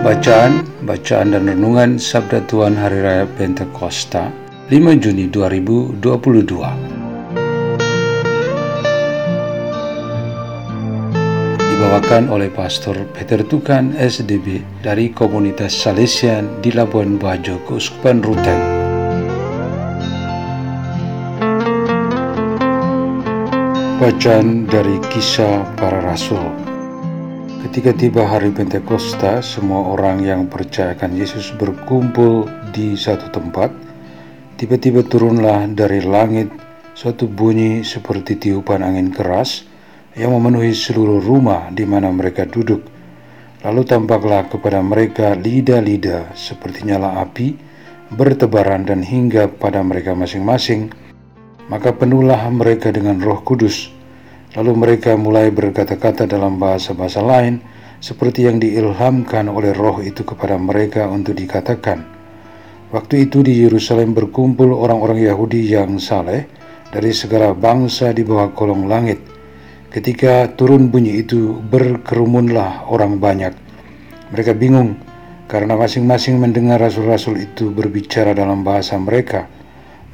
Bacaan, bacaan dan renungan Sabda Tuhan Hari Raya Pentakosta 5 Juni 2022 dibawakan oleh Pastor Peter Tukan SDB dari komunitas Salesian di Labuan Bajo, Keuskupan Ruteng. Bacaan dari kisah para rasul Ketika tiba hari Pentakosta, semua orang yang percayakan Yesus berkumpul di satu tempat. Tiba-tiba turunlah dari langit suatu bunyi seperti tiupan angin keras, yang memenuhi seluruh rumah di mana mereka duduk. Lalu tampaklah kepada mereka lidah-lidah seperti nyala api, bertebaran dan hingga pada mereka masing-masing. Maka penuhlah mereka dengan roh kudus. Lalu mereka mulai berkata-kata dalam bahasa-bahasa lain, seperti yang diilhamkan oleh roh itu kepada mereka untuk dikatakan. Waktu itu di Yerusalem berkumpul orang-orang Yahudi yang saleh dari segala bangsa di bawah kolong langit, Ketika turun bunyi itu, berkerumunlah orang banyak. Mereka bingung karena masing-masing mendengar rasul-rasul itu berbicara dalam bahasa mereka.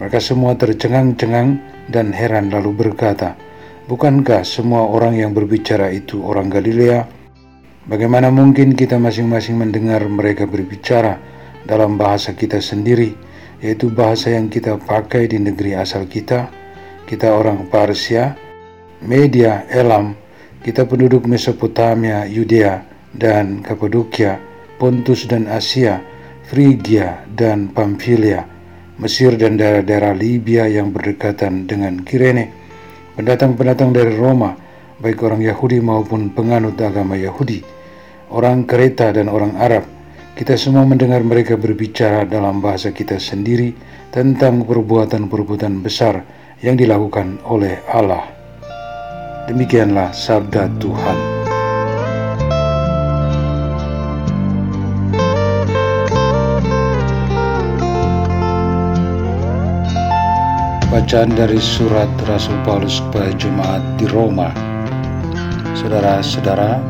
Mereka semua tercengang-cengang dan heran lalu berkata, Bukankah semua orang yang berbicara itu orang Galilea? Bagaimana mungkin kita masing-masing mendengar mereka berbicara dalam bahasa kita sendiri, yaitu bahasa yang kita pakai di negeri asal kita? Kita orang Parsia, Media, Elam, kita penduduk Mesopotamia, Yudea, dan Kapadokia, Pontus dan Asia, Frigia dan Pamfilia, Mesir dan daerah-daerah Libya yang berdekatan dengan Kirene, pendatang-pendatang dari Roma, baik orang Yahudi maupun penganut agama Yahudi, orang Kreta dan orang Arab, kita semua mendengar mereka berbicara dalam bahasa kita sendiri tentang perbuatan-perbuatan besar yang dilakukan oleh Allah. Demikianlah sabda Tuhan. Bacaan dari surat Rasul Paulus kepada jemaat di Roma. Saudara-saudara,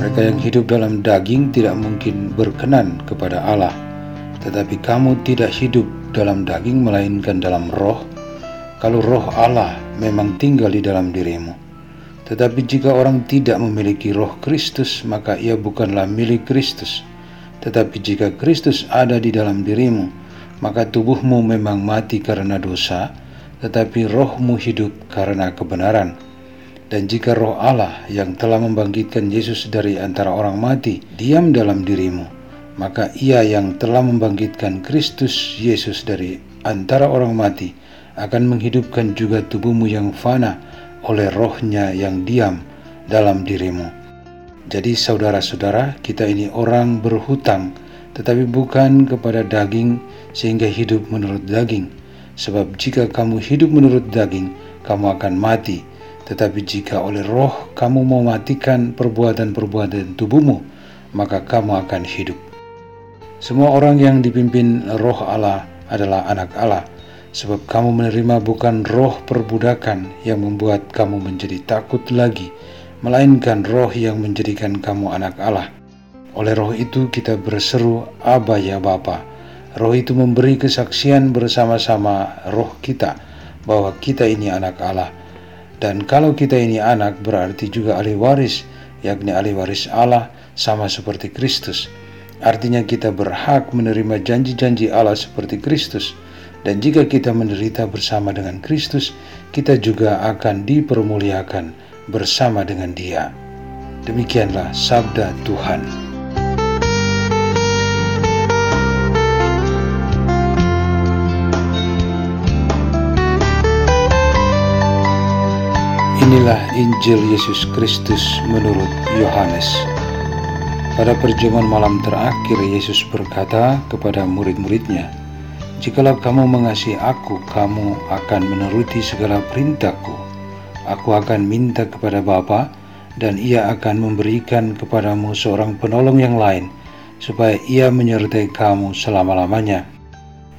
mereka yang hidup dalam daging tidak mungkin berkenan kepada Allah, tetapi kamu tidak hidup dalam daging melainkan dalam roh. Kalau roh Allah memang tinggal di dalam dirimu. Tetapi jika orang tidak memiliki roh Kristus, maka ia bukanlah milik Kristus. Tetapi jika Kristus ada di dalam dirimu, maka tubuhmu memang mati karena dosa, tetapi rohmu hidup karena kebenaran. Dan jika roh Allah yang telah membangkitkan Yesus dari antara orang mati diam dalam dirimu, maka ia yang telah membangkitkan Kristus Yesus dari antara orang mati akan menghidupkan juga tubuhmu yang fana oleh rohnya yang diam dalam dirimu. Jadi saudara-saudara, kita ini orang berhutang, tetapi bukan kepada daging sehingga hidup menurut daging. Sebab jika kamu hidup menurut daging, kamu akan mati. Tetapi jika oleh roh kamu mematikan perbuatan-perbuatan tubuhmu, maka kamu akan hidup. Semua orang yang dipimpin roh Allah adalah anak Allah sebab kamu menerima bukan roh perbudakan yang membuat kamu menjadi takut lagi, melainkan roh yang menjadikan kamu anak Allah. Oleh roh itu kita berseru, Aba ya Bapa. Roh itu memberi kesaksian bersama-sama roh kita bahwa kita ini anak Allah. Dan kalau kita ini anak berarti juga ahli waris, yakni ahli waris Allah sama seperti Kristus. Artinya kita berhak menerima janji-janji Allah seperti Kristus dan jika kita menderita bersama dengan Kristus, kita juga akan dipermuliakan bersama dengan Dia. Demikianlah sabda Tuhan. Inilah Injil Yesus Kristus menurut Yohanes. Pada perjamuan malam terakhir, Yesus berkata kepada murid-muridnya, Jikalau kamu mengasihi aku, kamu akan menuruti segala perintahku. Aku akan minta kepada Bapa, dan ia akan memberikan kepadamu seorang penolong yang lain, supaya ia menyertai kamu selama-lamanya.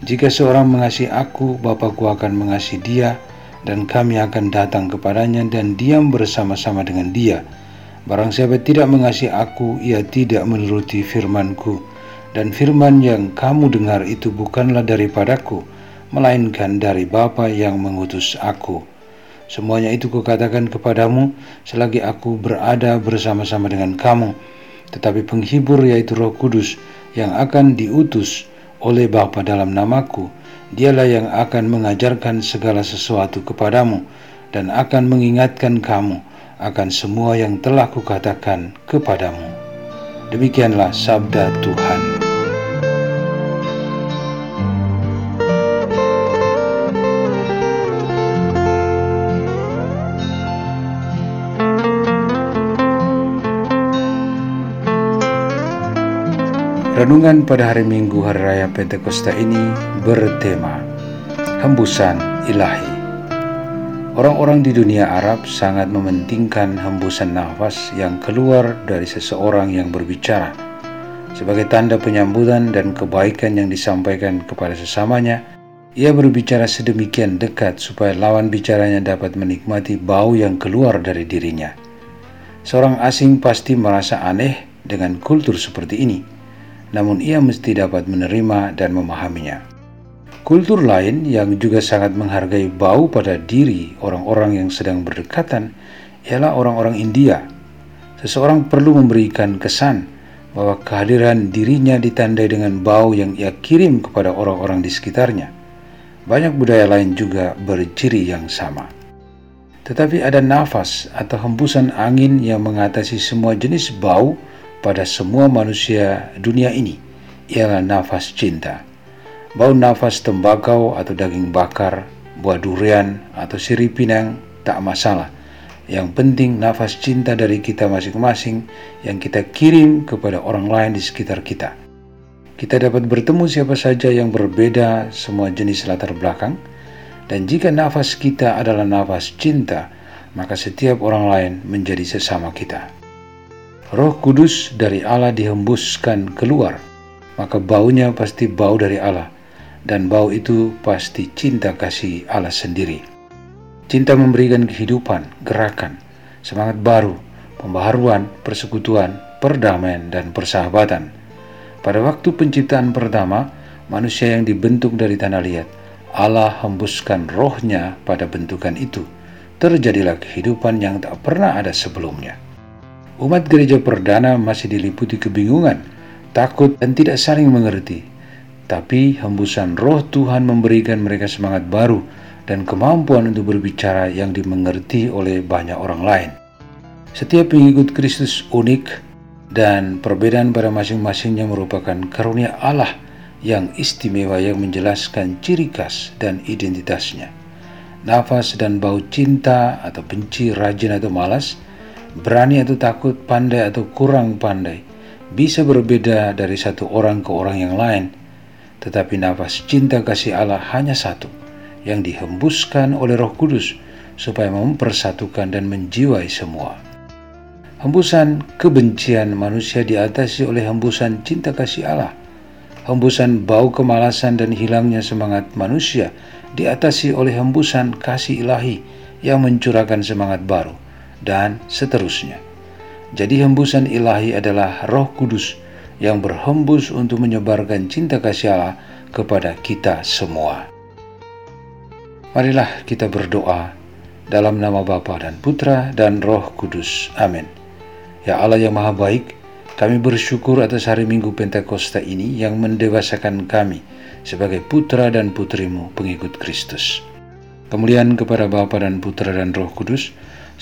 Jika seorang mengasihi aku, Bapakku akan mengasihi dia, dan kami akan datang kepadanya dan diam bersama-sama dengan dia. Barang siapa tidak mengasihi aku, ia tidak menuruti firmanku. Dan firman yang kamu dengar itu bukanlah daripadaku, melainkan dari Bapa yang mengutus aku. Semuanya itu kukatakan kepadamu selagi aku berada bersama-sama dengan kamu. Tetapi penghibur yaitu roh kudus yang akan diutus oleh Bapa dalam namaku, Dialah yang akan mengajarkan segala sesuatu kepadamu dan akan mengingatkan kamu akan semua yang telah kukatakan kepadamu. Demikianlah sabda Tuhan. Renungan pada hari Minggu Hari Raya Pentakosta ini bertema Hembusan Ilahi. Orang-orang di dunia Arab sangat mementingkan hembusan nafas yang keluar dari seseorang yang berbicara. Sebagai tanda penyambutan dan kebaikan yang disampaikan kepada sesamanya, ia berbicara sedemikian dekat supaya lawan bicaranya dapat menikmati bau yang keluar dari dirinya. Seorang asing pasti merasa aneh dengan kultur seperti ini namun ia mesti dapat menerima dan memahaminya. Kultur lain yang juga sangat menghargai bau pada diri orang-orang yang sedang berdekatan ialah orang-orang India. Seseorang perlu memberikan kesan bahwa kehadiran dirinya ditandai dengan bau yang ia kirim kepada orang-orang di sekitarnya. Banyak budaya lain juga berciri yang sama. Tetapi ada nafas atau hembusan angin yang mengatasi semua jenis bau pada semua manusia dunia ini ialah nafas cinta. Bau nafas tembakau atau daging bakar, buah durian atau sirih pinang tak masalah. Yang penting nafas cinta dari kita masing-masing yang kita kirim kepada orang lain di sekitar kita. Kita dapat bertemu siapa saja yang berbeda semua jenis latar belakang, dan jika nafas kita adalah nafas cinta, maka setiap orang lain menjadi sesama kita. Roh Kudus dari Allah dihembuskan keluar, maka baunya pasti bau dari Allah, dan bau itu pasti cinta kasih Allah sendiri. Cinta memberikan kehidupan, gerakan, semangat baru, pembaharuan, persekutuan, perdamaian, dan persahabatan. Pada waktu penciptaan pertama, manusia yang dibentuk dari tanah liat, Allah hembuskan rohnya pada bentukan itu. Terjadilah kehidupan yang tak pernah ada sebelumnya. Umat gereja perdana masih diliputi kebingungan, takut, dan tidak saling mengerti. Tapi hembusan roh Tuhan memberikan mereka semangat baru dan kemampuan untuk berbicara yang dimengerti oleh banyak orang lain. Setiap pengikut Kristus unik dan perbedaan pada masing-masingnya merupakan karunia Allah yang istimewa yang menjelaskan ciri khas dan identitasnya. Nafas dan bau cinta atau benci, rajin atau malas – berani atau takut, pandai atau kurang pandai, bisa berbeda dari satu orang ke orang yang lain, tetapi nafas cinta kasih Allah hanya satu, yang dihembuskan oleh Roh Kudus supaya mempersatukan dan menjiwai semua. Hembusan kebencian manusia diatasi oleh hembusan cinta kasih Allah. Hembusan bau kemalasan dan hilangnya semangat manusia diatasi oleh hembusan kasih ilahi yang mencurahkan semangat baru dan seterusnya. Jadi hembusan ilahi adalah roh kudus yang berhembus untuk menyebarkan cinta kasih Allah kepada kita semua. Marilah kita berdoa dalam nama Bapa dan Putra dan Roh Kudus. Amin. Ya Allah yang Maha Baik, kami bersyukur atas hari Minggu Pentakosta ini yang mendewasakan kami sebagai putra dan putrimu pengikut Kristus. Kemuliaan kepada Bapa dan Putra dan Roh Kudus,